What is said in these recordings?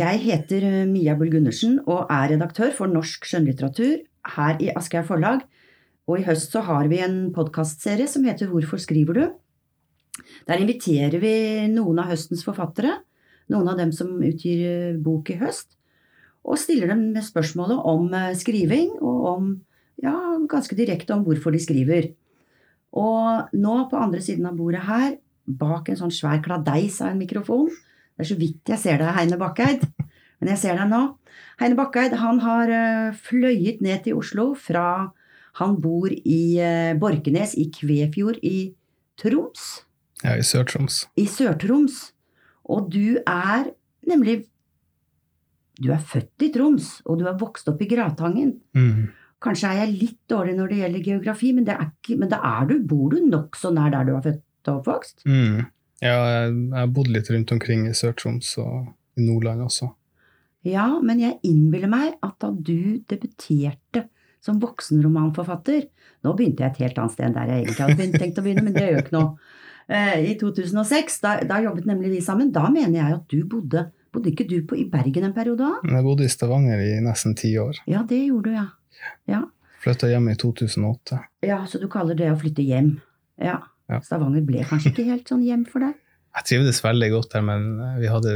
Jeg heter eh, Mia Bull Gundersen og er redaktør for norsk skjønnlitteratur her i Aschehoug Forlag. Og i høst så har vi en podkastserie som heter Hvorfor skriver du? Der inviterer vi noen av høstens forfattere, noen av dem som utgir eh, bok i høst, og stiller dem med spørsmålet om eh, skriving, og om, ja, ganske direkte om hvorfor de skriver. Og nå på andre siden av bordet her, bak en sånn svær kladeis av en mikrofon, det er så vidt jeg ser deg, Heine Bakkeid. Men jeg ser deg nå. Heine Bakkeid han har eh, fløyet ned til Oslo fra Han bor i eh, Borkenes i Kvefjord i Troms. Ja, i Sør-Troms. I Sør-Troms. Og du er nemlig Du er født i Troms, og du er vokst opp i Gratangen. Mm. Kanskje er jeg litt dårlig når det gjelder geografi, men, er ikke, men da er du, bor du nokså nær der du er født og oppvokst? Mm. Ja, jeg har bodd litt rundt omkring i Sør-Troms og i Nordland også. Ja, men jeg innbiller meg at da du debuterte som voksenromanforfatter Nå begynte jeg et helt annet sted enn der jeg egentlig hadde tenkt å begynne, men det gjør ikke noe. Eh, I 2006, da, da, jobbet nemlig vi sammen. Da mener jeg at du bodde Bodde ikke du på, i Bergen en periode? Jeg bodde i Stavanger i nesten ti år. Ja, det gjorde du, ja. ja. Flytta hjem i 2008. Ja, Så du kaller det å flytte hjem. Ja. Ja. Stavanger ble kanskje ikke helt sånn hjem for deg? Jeg trivdes veldig godt der, men vi hadde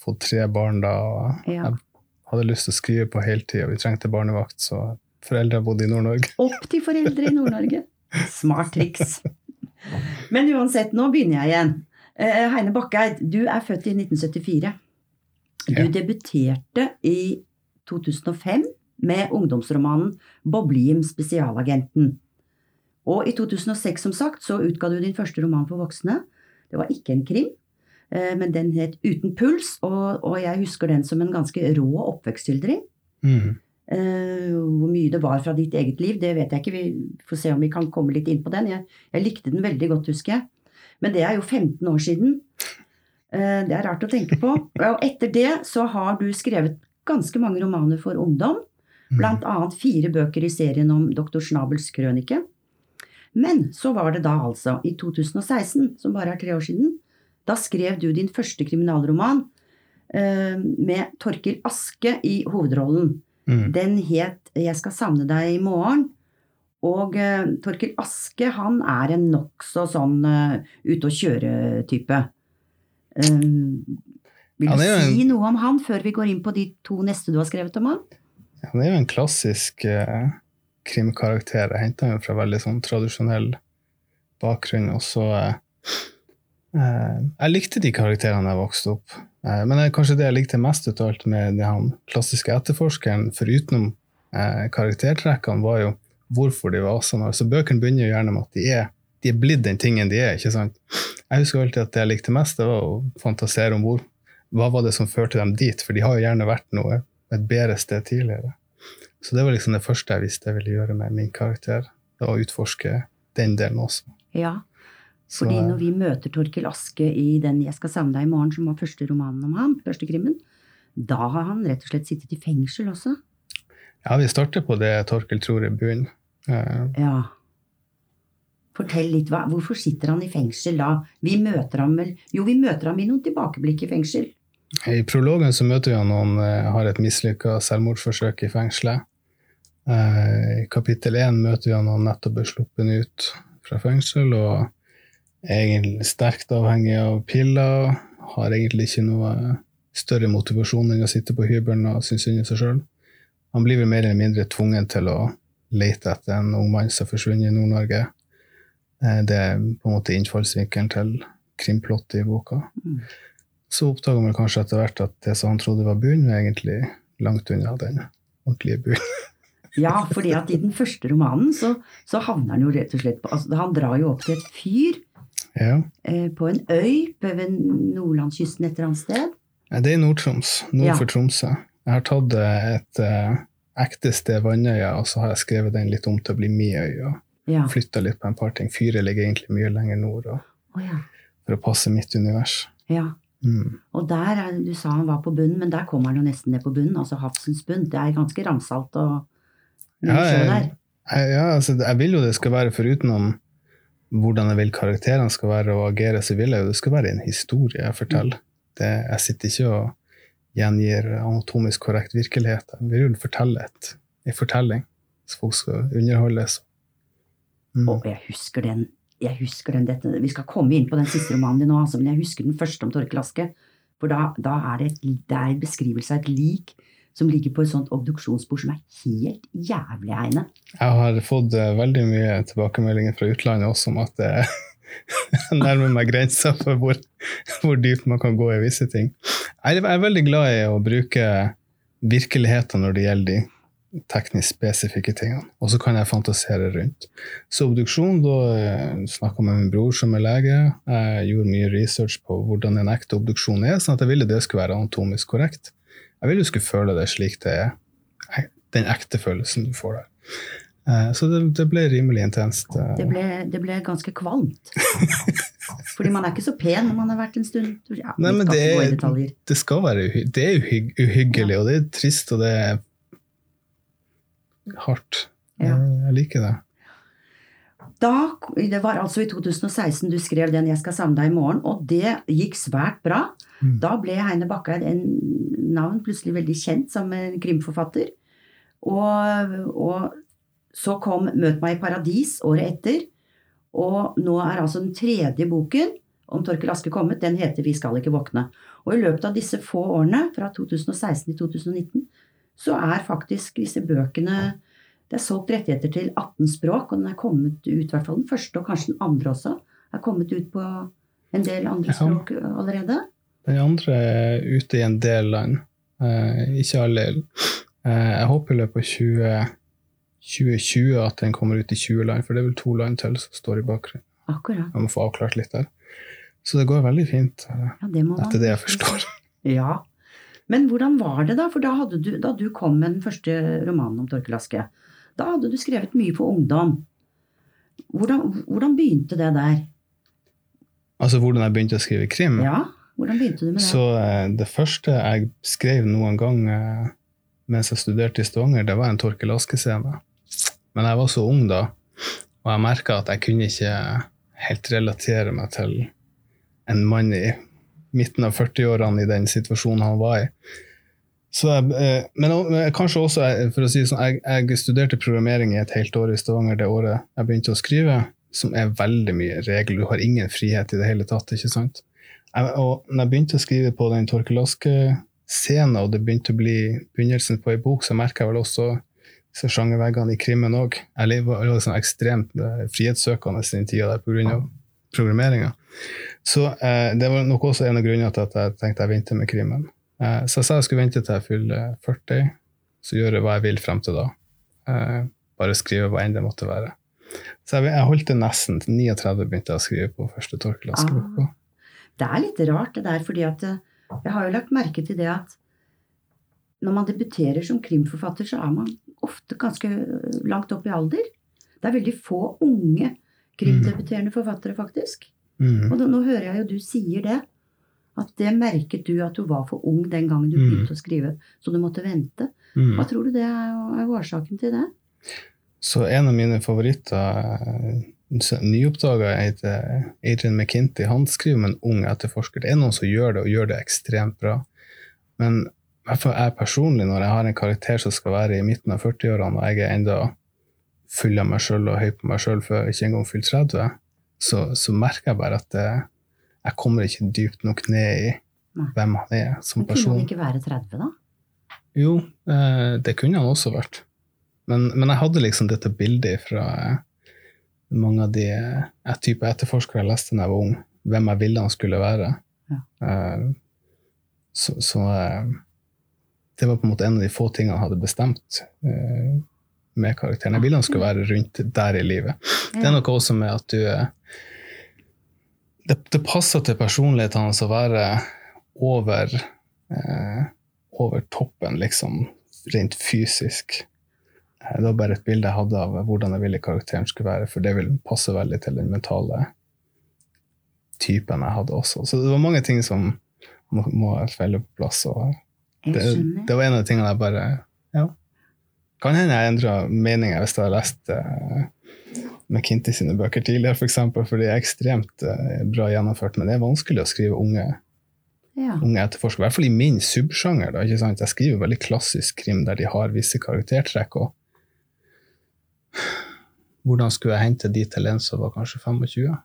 fått tre barn da. og ja. Jeg hadde lyst til å skrive på heltid, og vi trengte barnevakt, så foreldre bodde i Nord-Norge. Opp til foreldre i Nord-Norge! Smart triks. Men uansett, nå begynner jeg igjen. Eh, Heine Bakkeid, du er født i 1974. Du ja. debuterte i 2005 med ungdomsromanen 'Boblim spesialagenten'. Og i 2006, som sagt, så utga du din første roman for voksne. Det var ikke en krim, men den het Uten puls, og, og jeg husker den som en ganske rå oppvekstskildring. Mm. Uh, hvor mye det var fra ditt eget liv, det vet jeg ikke. Vi får se om vi kan komme litt inn på den. Jeg, jeg likte den veldig godt, husker jeg. Men det er jo 15 år siden. Uh, det er rart å tenke på. Og etter det så har du skrevet ganske mange romaner for ungdom. Mm. Blant annet fire bøker i serien om Dr. Snabels krønike. Men så var det da altså, i 2016, som bare er tre år siden, da skrev du din første kriminalroman eh, med Torkil Aske i hovedrollen. Mm. Den het Jeg skal savne deg i morgen. Og eh, Torkil Aske, han er en nokså sånn uh, ute og kjøre-type. Um, vil du en... si noe om han før vi går inn på de to neste du har skrevet om han? Han er jo en klassisk uh, krimkarakter. Jeg henta jo fra veldig sånn tradisjonell bakgrunn. Og så eh, eh, Jeg likte de karakterene jeg vokste opp. Eh, men det, kanskje det jeg likte mest ut av alt med den klassiske etterforskeren, forutenom eh, karaktertrekkene, var jo hvorfor de var sånn. Så bøkene begynner jo gjerne med at de er, de er blitt den tingen de er. ikke sant? Jeg husker alltid at det jeg likte mest, det var å fantasere om hvor, hva var det som førte dem dit, for de har jo gjerne vært noe et bedre sted tidligere. Så det var liksom det første jeg visste jeg ville gjøre med min karakter. Det var å utforske den delen også. Ja, fordi når vi møter Torkil Aske i den 'Jeg skal savne deg i morgen', som var første romanen om ham, første krimmen, da har han rett og slett sittet i fengsel også? Ja, vi starter på det Torkil tror er bunnen. Uh, ja. Fortell litt, hva, Hvorfor sitter han i fengsel da? Vi møter ham vel Jo, vi møter ham i noen tilbakeblikk i fengsel. I prologen så møter vi han når han uh, har et mislykka selvmordsforsøk i fengselet. Eh, I kapittel én møter vi han han nettopp er sluppet ut fra fengsel og er egentlig sterkt avhengig av piller. Har egentlig ikke noe større motivasjon enn å sitte på hybelen og synes synd i seg sjøl. Han blir vel mer eller mindre tvunget til å lete etter en ung mann som har forsvunnet i Nord-Norge. Eh, det er på en måte innfallsvinkelen til krimplottet i boka. Mm. Så oppdager man kanskje etter hvert at det som han trodde var bunnen, er egentlig langt unna den ordentlige bunnen. Ja, fordi at i den første romanen så, så havner han jo rett og slett på altså Han drar jo opp til et fyr ja. eh, på en øy ved nordlandskysten et eller annet sted. Det er i Nord-Troms. Nord ja. for Tromsø. Jeg har tatt eh, et uh, ekte sted Vannøya, og så har jeg skrevet den litt om til å bli mi øy. Og ja. flytta litt på en par ting. Fyret ligger egentlig mye lenger nord, og, oh, ja. for å passe mitt univers. Ja. Mm. Og der, Du sa han var på bunnen, men der kommer han jo nesten ned på bunnen. Altså havsens bunn. Det er ganske ramsalt og ja, jeg, ja, altså, jeg vil jo det skal være forutenom hvordan jeg vil karakterene skal være og agere, så vil jeg jo det skal være en historie jeg forteller. Det, jeg sitter ikke og gjengir anatomisk korrekt virkelighet. Vi vil jo fortelle et, en fortelling, så folk skal underholdes. Mm. Og jeg husker den, jeg husker den dette, Vi skal komme inn på den siste romanen din nå, altså, men jeg husker den første om Torkel Aske. For da, da er det, et, det er en beskrivelse av et lik som ligger på et sånt obduksjonsbord som er helt jævlig egnet. Jeg har fått uh, veldig mye tilbakemeldinger fra utlandet også om at det nærmer meg grensa for hvor, hvor, dypt man kan gå i visse ting. Jeg er veldig glad i å bruke virkeligheten når det gjelder de teknisk spesifikke tingene. Og så kan jeg fantasere rundt. Så obduksjon, da eh, snakka med min bror som er lege. Jeg gjorde mye research på hvordan en ekte obduksjon er, sånn at jeg ville det skulle være anatomisk korrekt. Jeg vil du skulle føle det slik det er. Den ekte følelsen du får der. Eh, så det, det ble rimelig intenst. Eh. Det ble, det ble ganske kvalmt. Fordi man er ikke så pen når man har vært en stund. Ja, Nei, men det, er, det, skal være det er uhy uhyggelig, ja. og det er trist, og det er hardt. Ja. Jeg liker det. Da, det var altså i 2016 du skrev den 'Jeg skal savne deg i morgen', og det gikk svært bra. Mm. Da ble Heine Bakkeid en navn plutselig veldig kjent som en krimforfatter. Og, og, så kom 'Møt meg i paradis' året etter. Og nå er altså den tredje boken om Torkel Aske kommet. Den heter 'Vi skal ikke våkne'. Og i løpet av disse få årene, fra 2016 til 2019, så er faktisk disse bøkene Det er solgt rettigheter til 18 språk, og den er kommet ut, i hvert fall den første, og kanskje den andre også, er kommet ut på en del andre språk allerede. Den andre er ute i en del land. Uh, ikke alle. Uh, jeg håper i løpet av 20, 2020 at den kommer ut i 20 land, for det er vel to land til som står i bakgrunnen. Akkurat. Jeg må få avklart litt der. Så det går veldig fint, uh, ja, det etter det jeg forstår. Ja. Men hvordan var det, da? For da, du, da du kom med den første romanen om Torkel Aske, da hadde du skrevet mye for ungdom. Hvordan, hvordan begynte det der? Altså hvordan jeg begynte å skrive krim? Ja. Hvordan begynte du med det? Så eh, Det første jeg skrev noen gang eh, mens jeg studerte i Stavanger, det var en Torkel Aske-scene. Men jeg var så ung da, og jeg merka at jeg kunne ikke helt relatere meg til en mann i midten av 40-årene i den situasjonen han var i. Jeg, eh, men kanskje også, for å si sånn, jeg, jeg, studerte programmering i et helt år i Stavanger det året jeg begynte å skrive, som er veldig mye regel. Du har ingen frihet i det hele tatt. ikke sant? Og når jeg begynte å skrive på den Torkel Aske-scenen, og det begynte å bli begynnelsen på ei bok, så merka jeg vel også så sjangerveggene i krimmen òg. Jeg var liksom ekstremt eh, frihetssøkende i den tida der pga. programmeringa. Så eh, det var nok også en av grunnene til at jeg tenkte jeg venter med krimmen. Eh, så jeg sa jeg skulle vente til jeg fyller 40, så gjøre hva jeg vil frem til da. Eh, bare skrive hva enn det måtte være. Så jeg, holdt det nesten til 39 begynte jeg å skrive på første Torkel Aske-boka. Ah. Det er litt rart, det der, fordi at eh, jeg har jo lagt merke til det at når man debuterer som krimforfatter, så er man ofte ganske langt opp i alder. Det er veldig få unge krimdebuterende forfattere, faktisk. Mm. Og da, nå hører jeg jo du sier det. At det merket du at du var for ung den gangen du mm. begynte å skrive, så du måtte vente. Mm. Hva tror du det er, er årsaken til det? Så en av mine favoritter nyoppdaga heter Adrian McKinty. Han skriver om en ung etterforsker. Det er noen som gjør det, og gjør det ekstremt bra. Men jeg personlig, når jeg har en karakter som skal være i midten av 40-årene, og jeg er enda full av meg sjøl og høy på meg sjøl før jeg ikke engang fyller 30, så, så, merker jeg bare at det, jeg kommer ikke dypt nok ned i Nei. hvem han er som person. Men kunne han ikke være 30, da? Jo, eh, det kunne han også vært. Men, men jeg hadde liksom dette bildet fra mange av de jeg type etterforskere jeg leste da jeg var ung, hvem jeg ville han skulle være. Ja. Så, så det var på en måte en av de få tingene han hadde bestemt med karakteren. Jeg ville han skulle være rundt der i livet. Det er noe også med at du Det, det passer til personligheten hans å være over, over toppen, liksom, rent fysisk. Eh, det var bare et bilde jeg hadde av hvordan jeg ville karakteren skulle være, for det vil passe veldig til den mentale typen jeg hadde også. Så det var mange ting som må, må felle på plass. Det, det, var en av de tingene jeg bare Ja. Kan hende jeg endra meninger hvis jeg hadde lest uh, McKinty sine bøker tidligere, f.eks., for, for de er ekstremt uh, bra gjennomført. Men det er vanskelig å skrive unge Ja. unge etterforskere. I hvert fall i min subsjanger. Da, ikke sant? Jeg skriver veldig klassisk krim der de har visse karaktertrekk. og Hvordan skulle jeg hente de til en som var kanskje 25?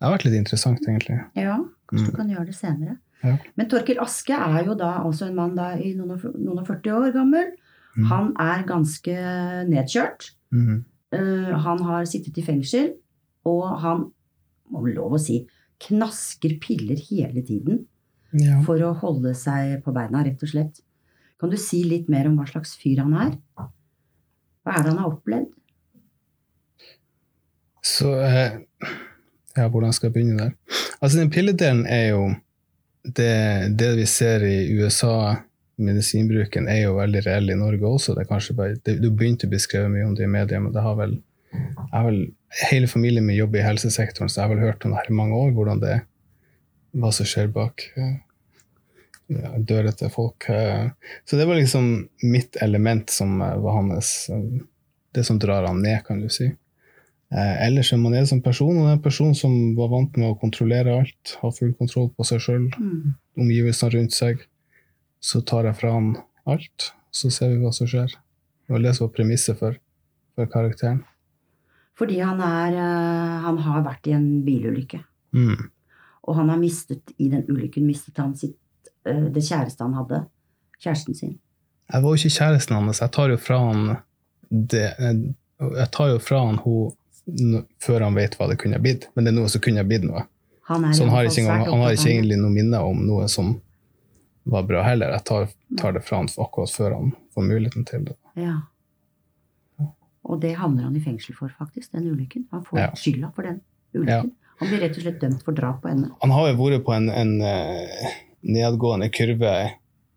Det har vært litt interessant, egentlig. ja, kanskje du Mm. kan gjøre det senere. Ja. Men Torkil Aske er jo da altså en mann da i noen og, 40 år gammel. Mm. Han er ganske nedkjørt. Mhm. Eh, han har sittet i fengsel, og han, må vel lov å si, knasker piller hele tiden Ja. for å holde seg på beina, rett og slett. Kan du si litt mer om hva slags fyr han er? Hva er det han har opplevd? Så eh, Ja, hvordan skal jeg begynne der? Altså, den pilledelen er jo det, det vi ser i USA, medisinbruken, er jo veldig reell i Norge også. Det er kanskje bare, det, det begynte å bli skrevet mye om det i media, men det har vel, vel Hele familien min jobber i helsesektoren, så jeg har vel hørt om det her i mange år, hvordan det hva som skjer bak eh, ja, døra til folk. eh. Så det var liksom mitt element som eh, var hans Det som drar han ned, kan du si. Ellers er man en som person, og det er en person som var vant med å kontrollere alt, ha full kontroll på seg sjøl, Mm. omgivelsene rundt seg. Så tar jeg fra han alt, så ser vi hva som skjer. Og det som var premisset for, for karakteren. Fordi han, er, eh, han har vært i en bilulykke. Mm. Og han har mistet, i den ulykken mistet han sitt, eh, det kjæreste han hadde. Kjæresten sin. Jeg var jo ikke kjæresten hans. Jeg tar jo fra han det Jeg tar jo fra han hun før han vet hva det kunne ha blitt. Men det er noe som kunne ha blitt noe. Han Så han har ikke, engang, han har ikke egentlig noe minne om noe som var bra heller. Jeg tar, tar det fra han akkurat før han får muligheten til det. Ja. Og det havner han i fengsel for, faktisk, den ulykken. Han får Ja. skylda for den ulykken. Han blir rett og slett dømt for drap på henne. Han har jo vært på en, en eh, nedgående kurve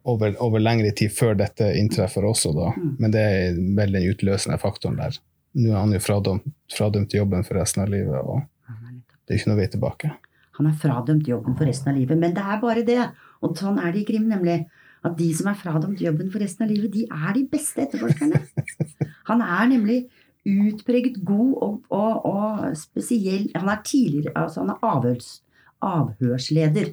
over, over lengre tid før dette inntreffer også, da. Mm. Men det er vel den utløsende faktoren der. Nå er han jo fradømt, fradømt jobben for resten av livet, og det er ikke noe vei tilbake. Han er fradømt jobben for resten av livet. Men det er bare det. Og sånn er det i krim, nemlig. At de som er fradømt jobben for resten av livet, de er de beste etterforskerne. Han er nemlig utpreget god og, og, og spesiell Han er tidligere altså han er avhørs, avhørsleder.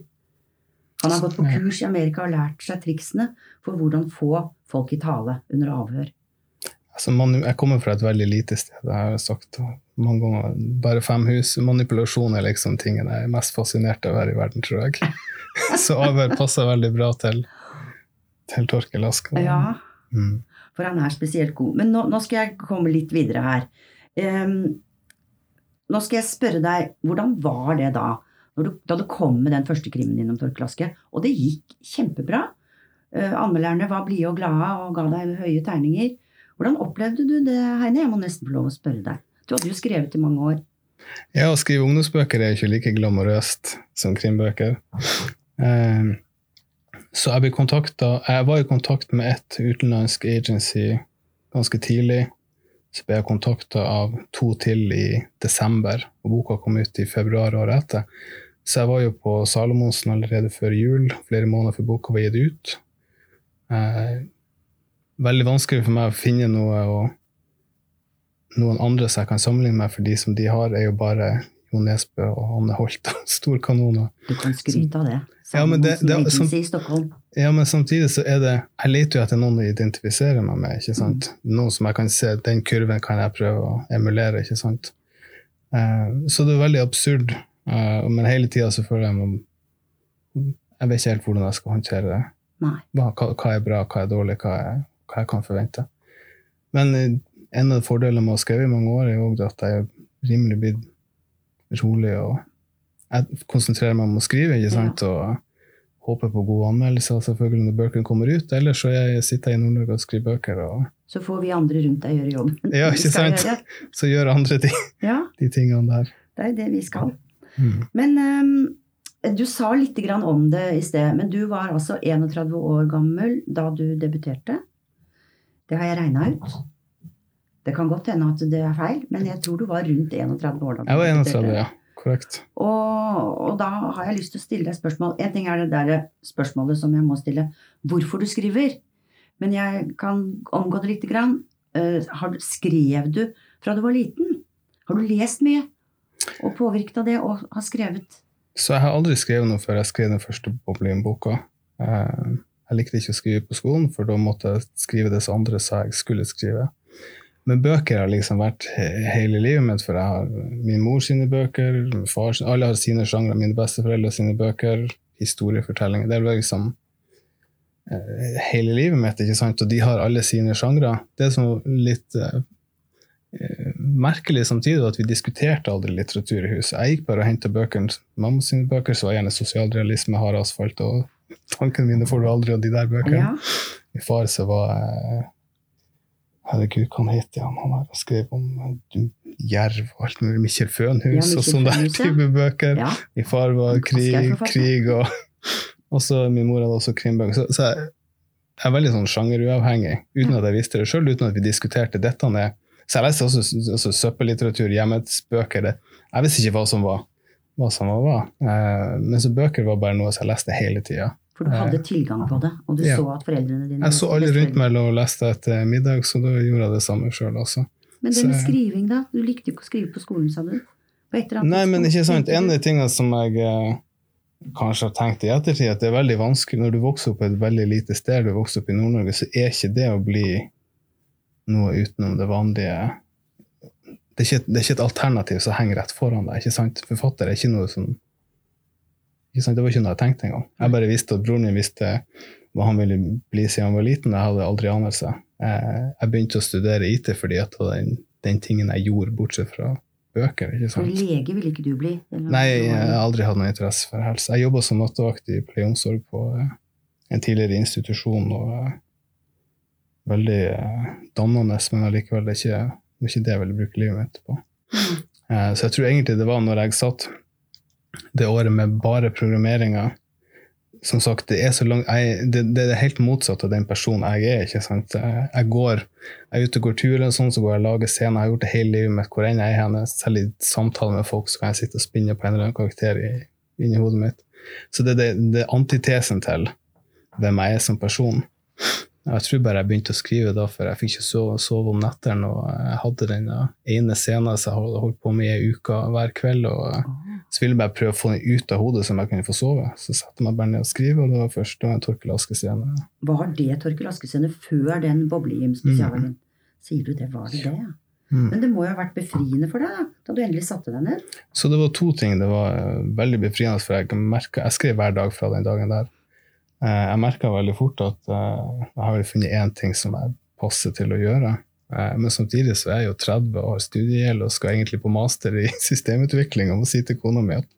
Han har gått på kurs i Amerika og lært seg triksene for hvordan få folk i tale under avhør. Altså, man, jeg kommer fra et veldig lite sted, det har sagt mange ganger. Bare fem hus. Manipulasjon er liksom tingen jeg er mest fascinert av her i verden, tror jeg. Så avhør passer veldig bra til, til Torkel Ask. Ja, Mm. for han er spesielt god. Men nå, nå skal jeg komme litt videre her. Um, nå skal jeg spørre deg, hvordan var det da? Du, da du kom med den første krimmen din om Torkel Aske, og det gikk kjempebra. Uh, anmelderne var blide og glade og ga deg høye terninger. Hvordan opplevde du det, Heine? Jeg må nesten få lov å spørre deg. Du hadde jo skrevet i mange år. Ja, å skrive ungdomsbøker er ikke like glamorøst som krimbøker. Eh, så jeg ble kontakta Jeg var i kontakt med et utenlandsk agency ganske tidlig. Så ble jeg kontakta av to til i desember, og boka kom ut i februar året etter. Så jeg var jo på Salomonsen allerede før jul, flere måneder før boka var gitt ut. Eh, veldig vanskelig for meg å finne noe og noen andre som jeg kan sammenligne med, for de som de har, er jo bare Jo Nesbø og Anne Holt. og Storkanoner. Du kan skryte av det. Ja, men det- det- som- Ja, men samtidig så er det Jeg leter jo etter noen å identifisere meg med. ikke sant? Noen som jeg kan se Den kurven kan jeg prøve å emulere. ikke sant? Uh, så det er veldig absurd. Uh, men hele tida så føler jeg meg Jeg vet ikke helt hvordan jeg skal håndtere det. Hva hva er bra, hva er dårlig, hva, er, hva jeg kan forvente. Men eh, en av fordelene med å ha skrevet i mange år, er jo at jeg er rimelig blitt rolig og jeg konsentrerer meg om å skrive, ikke sant, og håper på gode anmeldelser selvfølgelig når bøkene kommer ut. Ellers så jeg sitter jeg i Nord-Norge og skriver bøker, og Så får vi andre rundt deg gjøre jobben. Ja, ikke sant? gjøre. så gjør andre ting, Ja, de tingene der. det er det vi skal. Mm. Men um, du sa litt grann om det i sted, men du var altså 31 år gammel da du debuterte. Det har jeg regna ut. Det kan godt hende at det er feil, men jeg tror du var rundt 31 år da Jeg var 31, ja. Korrekt. Og, og da har jeg lyst til å stille deg spørsmål. En ting er det der spørsmålet som jeg må stille, hvorfor du skriver. Men jeg kan omgå det lite grann. Uh, skrev du fra du var liten? Har du lest mye? Og påvirket av det og har skrevet? Så jeg har aldri skrevet noe før jeg skrev den første Boblin-boka. Eh, jeg likte ikke å skrive på skolen, for da måtte jeg skrive det som andre sa jeg skulle skrive. Men bøker har liksom vært hele livet mitt, for jeg har min mor sine bøker, far, alle har sine sjangre, mine besteforeldre sine bøker, historiefortellinger. Det er liksom eh, hele livet mitt, ikke sant? og de har alle sine sjangre. Det som er litt uh, merkelig samtidig, var at vi diskuterte aldri litteratur i huset. Jeg gikk bare og henta bøkene. Mamma sine bøker så var gjerne sosialrealisme, hard asfalt og tankene mine får du aldri av de der bøkene. Ja. Min far så var eh, Herregud, hva han heter han? Han har skrevet om eh, jerv og alt mulig. Mikkjel Fønhus ja, og sånne der type bøker. Ja. Min far var krig, krig og så min mor hadde også krimbøker. Så, så jeg, jeg, er veldig sånn sjangeruavhengig, uten at jeg visste det sjøl, uten at vi diskuterte dette ned. Så jeg leste også, også søppellitteratur, hjemmetsbøker. Jeg visste ikke hva som var hva som var. Eh, men så bøker var bare noe som jeg leste hele tida. For du hadde tilgang på det, og du ja. så at foreldrene dine Jeg så alle rundt meg og leste etter middag, så da gjorde jeg det samme sjøl også. Men det med skriving, da? Du likte jo ikke å skrive på skolen, sa du? Nei, men ikke sant. En av de tingene som jeg eh, kanskje har tenkt i ettertid, at det er veldig vanskelig når du vokser opp på et veldig lite sted, du vokser opp i Nord-Norge, så er ikke det å bli noe utenom det vanlige det er, ikke, det er ikke et alternativ som henger rett foran deg. ikke sant? Forfatter er ikke noe som det var ikke noe jeg tenkte engang. Jeg bare visste at broren min visste hva han ville bli siden han var liten. Jeg hadde aldri anelse. Jeg begynte å studere IT fordi at det var den, den tingen jeg gjorde, bortsett fra bøker. ikke sant? For lege ville ikke du bli? Nei, jeg har aldri hatt noen interesse for helse. Jeg jobba som nattevakt i pleie og omsorg på eh, en tidligere institusjon. og eh, Veldig eh, dannende, men allikevel det ikke, ikke det jeg ville bruke livet mitt på. Mm. Så jeg tror egentlig det var når jeg satt det året med bare programmeringa Som sagt, det er langt jeg, det, det, er helt motsatt av den personen jeg er. ikke sant? Jeg går, jeg er ute og går tur, og sånn, så går jeg og lager scener. Jeg har gjort det hele livet mitt. Hvor enn jeg er henne, selv i samtaler med folk, så kan jeg sitte og spinne på en eller annen karakter i, inni hodet mitt. Så det er antitesen til hvem jeg er som person. Jeg tror bare jeg begynte å skrive da, for jeg fikk ikke sove, sove om nettene. Og jeg hadde den ene scenen som jeg holdt på med i uke hver kveld. og Så ville jeg bare prøve å få den ut av hodet, så jeg kunne få sove. Så satte jeg meg bare ned og skrive, og det var først da en Torkel Aske-scene. Var det Torkel Aske-scene før den Boblehjem-spesialen? Mm. Sier du det? Var det det? Ja? Mm. Men det må jo ha vært befriende for deg da, da du endelig satte deg ned? Så det var to ting. Det var eh, veldig befriende, for jeg, merka jeg skrev hver dag fra den dagen der. Eh, jeg merka veldig fort at eh, jeg har funnet én ting som jeg passer til å gjøre. Eh, men samtidig så er jeg jo 30 og har studiegjeld og skal egentlig på master i systemutvikling og må si til kona mi at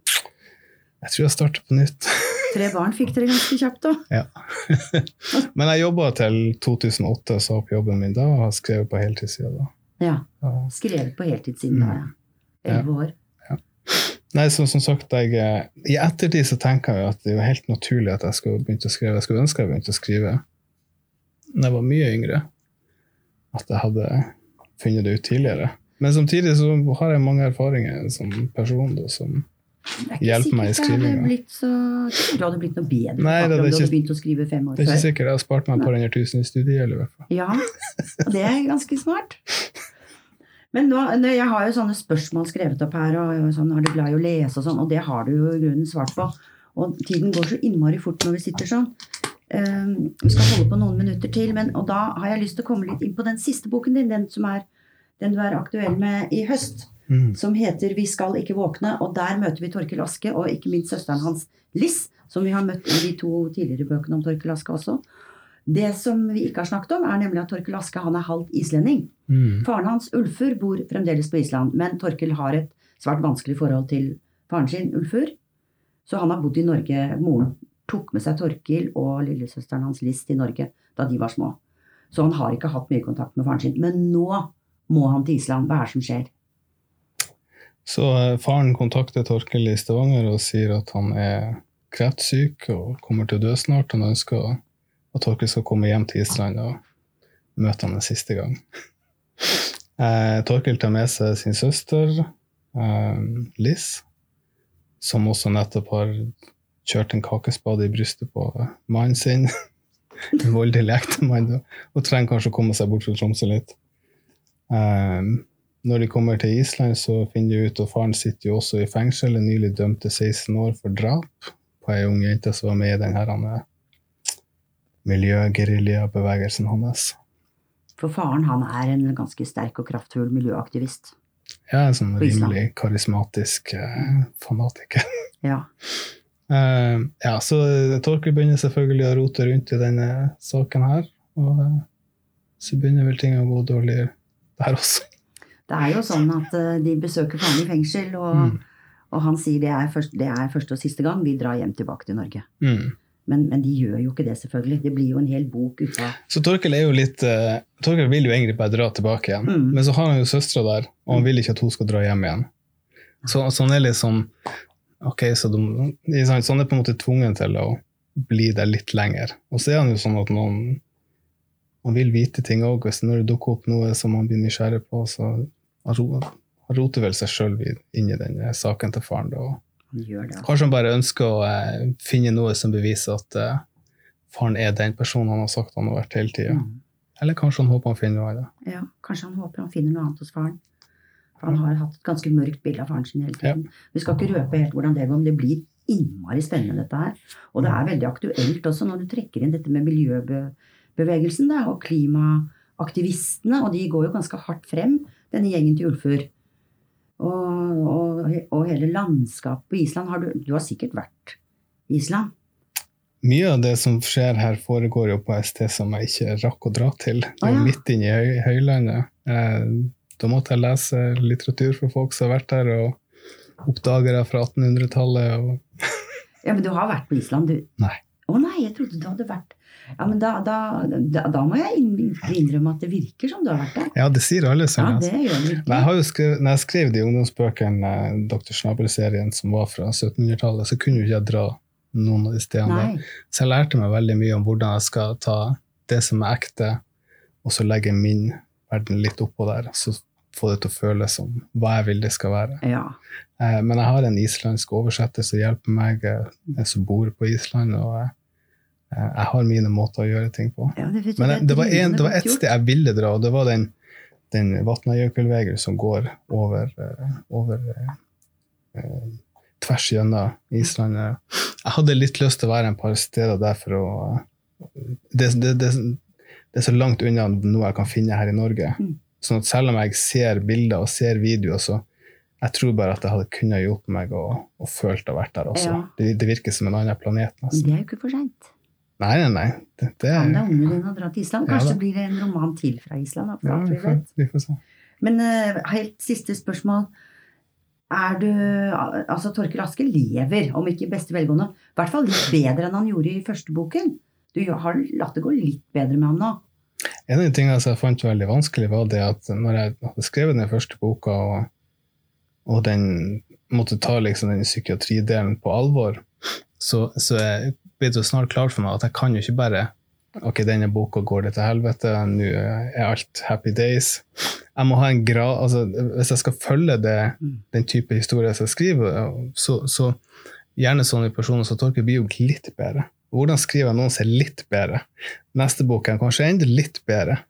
jeg tror jeg starter på nytt. Tre barn fikk dere ganske kjapt, da. Ja. Men jeg jobba til 2008 og sa opp jobben min da og har skrevet på heltidssida da. Ja. Skrevet på heltidssiden da, ja. Elleve år. Nei, så, som sagt, jeg, eh, I ettertid så tenker jeg at det var helt naturlig at jeg skulle begynt å skrive. Jeg skulle ønske jeg begynte å skrive da jeg var mye yngre. At jeg hadde funnet det ut tidligere. Men samtidig så har jeg mange erfaringer som person da, som hjelper meg i skrivinga. Så... Du hadde blitt noe bedre Nei, det, det hadde begynt å skrive fem år før. Det er ikke sikkert. Jeg har spart meg et par hundre tusen i studiegjeld i hvert fall. Ja, og det er ganske smart. Men nå, jeg har jo sånne spørsmål skrevet opp her, og sånn, er du glad i å lese og sånn, og det har du jo i grunnen svart på. Og tiden går så innmari fort når vi sitter sånn. Um, vi skal holde på noen minutter til, men, og da har jeg lyst til å komme litt inn på den siste boken din, den som er den du er aktuell med i høst, mm. som heter 'Vi skal ikke våkne'. Og der møter vi Torkel Aske og ikke minst søsteren hans Liss, som vi har møtt i de to tidligere bøkene om Torkel Aske også. Det som vi ikke har snakket om, er nemlig at Torkel Aske han er halvt islending. Mm. Faren hans, Ulfur, bor fremdeles på Island, men Torkel har et svært vanskelig forhold til faren sin, Ulfur. Så han har bodd i Norge. Moren tok med seg Torkil og lillesøsteren hans List til Norge da de var små. Så han har ikke hatt mye kontakt med faren sin. Men nå må han til Island. Hva er det som skjer? Så eh, faren kontakter Torkel i Stavanger og sier at han er kreftsyk og kommer til å dø snart. Han ønsker at Torkel skal komme hjem til Island og møte ham en siste gang. Eh, Torkel tar med seg sin søster eh, Liss, som også nettopp har kjørt en kakespade i brystet på mannen sin. en voldelig ektemann, og trenger kanskje å komme seg bort fra Tromsø litt. Um, når de kommer til Island, så finner de ut at faren sitter jo også i fengsel, er nylig dømt til 16 år for drap på ei ung jente som var med i den miljøgeriljabevegelsen hans. For faren han er en ganske sterk og kraftfull miljøaktivist. Ja, en sånn rimelig karismatisk eh, fanatiker. Ja. uh, ja, så Torkel begynner selvfølgelig å rote rundt i denne saken her. Og uh, så begynner vel ting å gå dårlig der også. Det er jo sånn at uh, de besøker faren i fengsel, og, mm. og han sier det er, først, det er, første og siste gang vi drar hjem tilbake til Norge. Mm. Men, men, de gjør jo ikke det, selvfølgelig. Det blir jo en hel bok ut av Så Torkel er jo litt uh, Torkel vil jo egentlig bare dra tilbake igjen, mm. men så har han jo søstera der, og han vil ikke at hun skal dra hjem igjen. Så, så han er sånn Ok, så de, så han er på en måte tvungen til å bli der litt lenger. Og så er han jo sånn at noen han vil vite ting òg. Når det dukker opp noe som han blir nysgjerrig på, så han roter vel seg sjøl inn i den saken til faren. Da. Kanskje han bare ønsker å eh, finne noe som beviser at eh, faren er den personen han har sagt han har vært hele tida. Mm. Eller kanskje han håper han finner noe av det. Ja, kanskje han håper han finner noe annet hos faren. For han har hatt et ganske mørkt bilde av faren sin hele tiden. Ja. Vi skal ikke røpe helt hvordan det går, men det blir innmari spennende, dette her. Og det er veldig aktuelt også når du trekker inn dette med miljøbevegelsen da, og klimaaktivistene. Og de går jo ganske hardt frem, denne gjengen til Ulfur. Og, og, og, hele landskapet på Island har du, du har sikkert vært i Island? Mye av det som skjer her, foregår jo på et sted som jeg ikke rakk å dra til. Det er ah, ja. midt inne i høy, høylandet. Eh, da måtte jeg lese litteratur for folk som har vært der, og oppdagere fra 1800-tallet. Og... ja, Men du har vært på Island, du? Nei. Å nei, jeg trodde du hadde vært ja, men da, da, da, da må jeg innrømme at det virker som du har vært der. Ja, det sier alle sammen. Ja, det gjør det virkelig. Jeg har jo skrevet, når jeg skrev de ungdomsbøkene, eh, Dr. Snabel-serien som var fra 1700-tallet, så kunne jo ikke jeg dra noen av de stedene. Så jeg lærte meg veldig mye om hvordan jeg skal ta det som er ekte, og så legge min verden litt oppå der. Så få det til å føles som hva jeg vil det skal være. Ja. Eh, men jeg har en islandsk oversetter som hjelper meg, jeg eh, som bor på Island. og jeg har mine måter å gjøre ting på. Ja, det Men det, det, var en, det, var et sted jeg ville dra, og det var den, den Vatnajökullvegen som går over, uh, over eh, tvers gjennom Island. Jeg hadde litt lyst til å være en par steder der for å det, det, det, er så langt unna noe jeg kan finne her i Norge. Mm. Sånn at selv om jeg ser bilder og ser videoer, så jeg tror bare at det hadde kunnet hjulpet meg å, å følt å vært der også. Ja. Det, det, virker som en annen planet. Nesten. Det er jo ikke for seint. Nei, nei, nei. Det, er... Kan det unge din å dra til Island? Kanskje ja, blir det en roman til fra Island? Ja, vi, får, vi får se. Men uh, helt siste spørsmål. Er du Altså, Torkel Aske lever, om ikke i beste velgående, i hvert fall litt bedre enn han gjorde i første boken. Du har latt det gå litt bedre med ham nå? En av de tingene jeg fant veldig vanskelig, var det at når jeg hadde skrevet den første boka, og, og den måtte ta liksom den psykiatridelen på alvor, så, så jeg blir det snart klart for meg at jeg kan jo ikke bare Ok, denne boka går det til helvete, nå er alt happy days. Jeg må ha en grad, altså Hvis jeg skal følge det, den type historier som jeg skriver, så, så gjerne sånne personer som Torkel blir jo litt bedre. Hvordan skriver jeg noen som er litt bedre? Neste bok er kanskje enda litt bedre.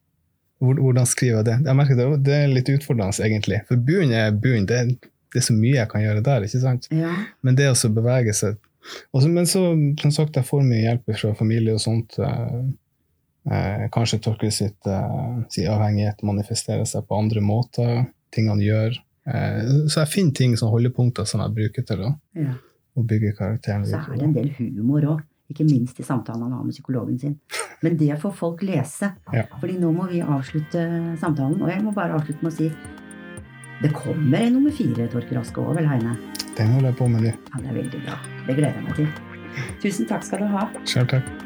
Hvordan skriver jeg det? Jeg merker det, det er litt utfordrende, egentlig. For buen er buen. Det, det, er så mye jeg kan gjøre der. ikke sant? Ja. Men det å bevege seg også, men så, som sagt, jeg får mye hjelp fra familie og sånt. Eh, eh, kanskje Torkel sitt eh, si avhengighet manifesterer seg på andre måter. Ting han gjør. Eh, så jeg finner ting som holdepunkter som jeg bruker til å, ja. å bygge karakteren. Så er det en del humor òg. Ikke minst i samtalen han har med psykologen sin. Men det får folk lese. Ja. Fordi nå må vi avslutte samtalen. Og jeg må bare avslutte med å si det kommer en nummer fire, Torkel Aske òg, vel, Heine? Den holder jeg på med du. Han er veldig bra. Det gleder jeg meg til. Tusen takk skal du ha. Selv takk.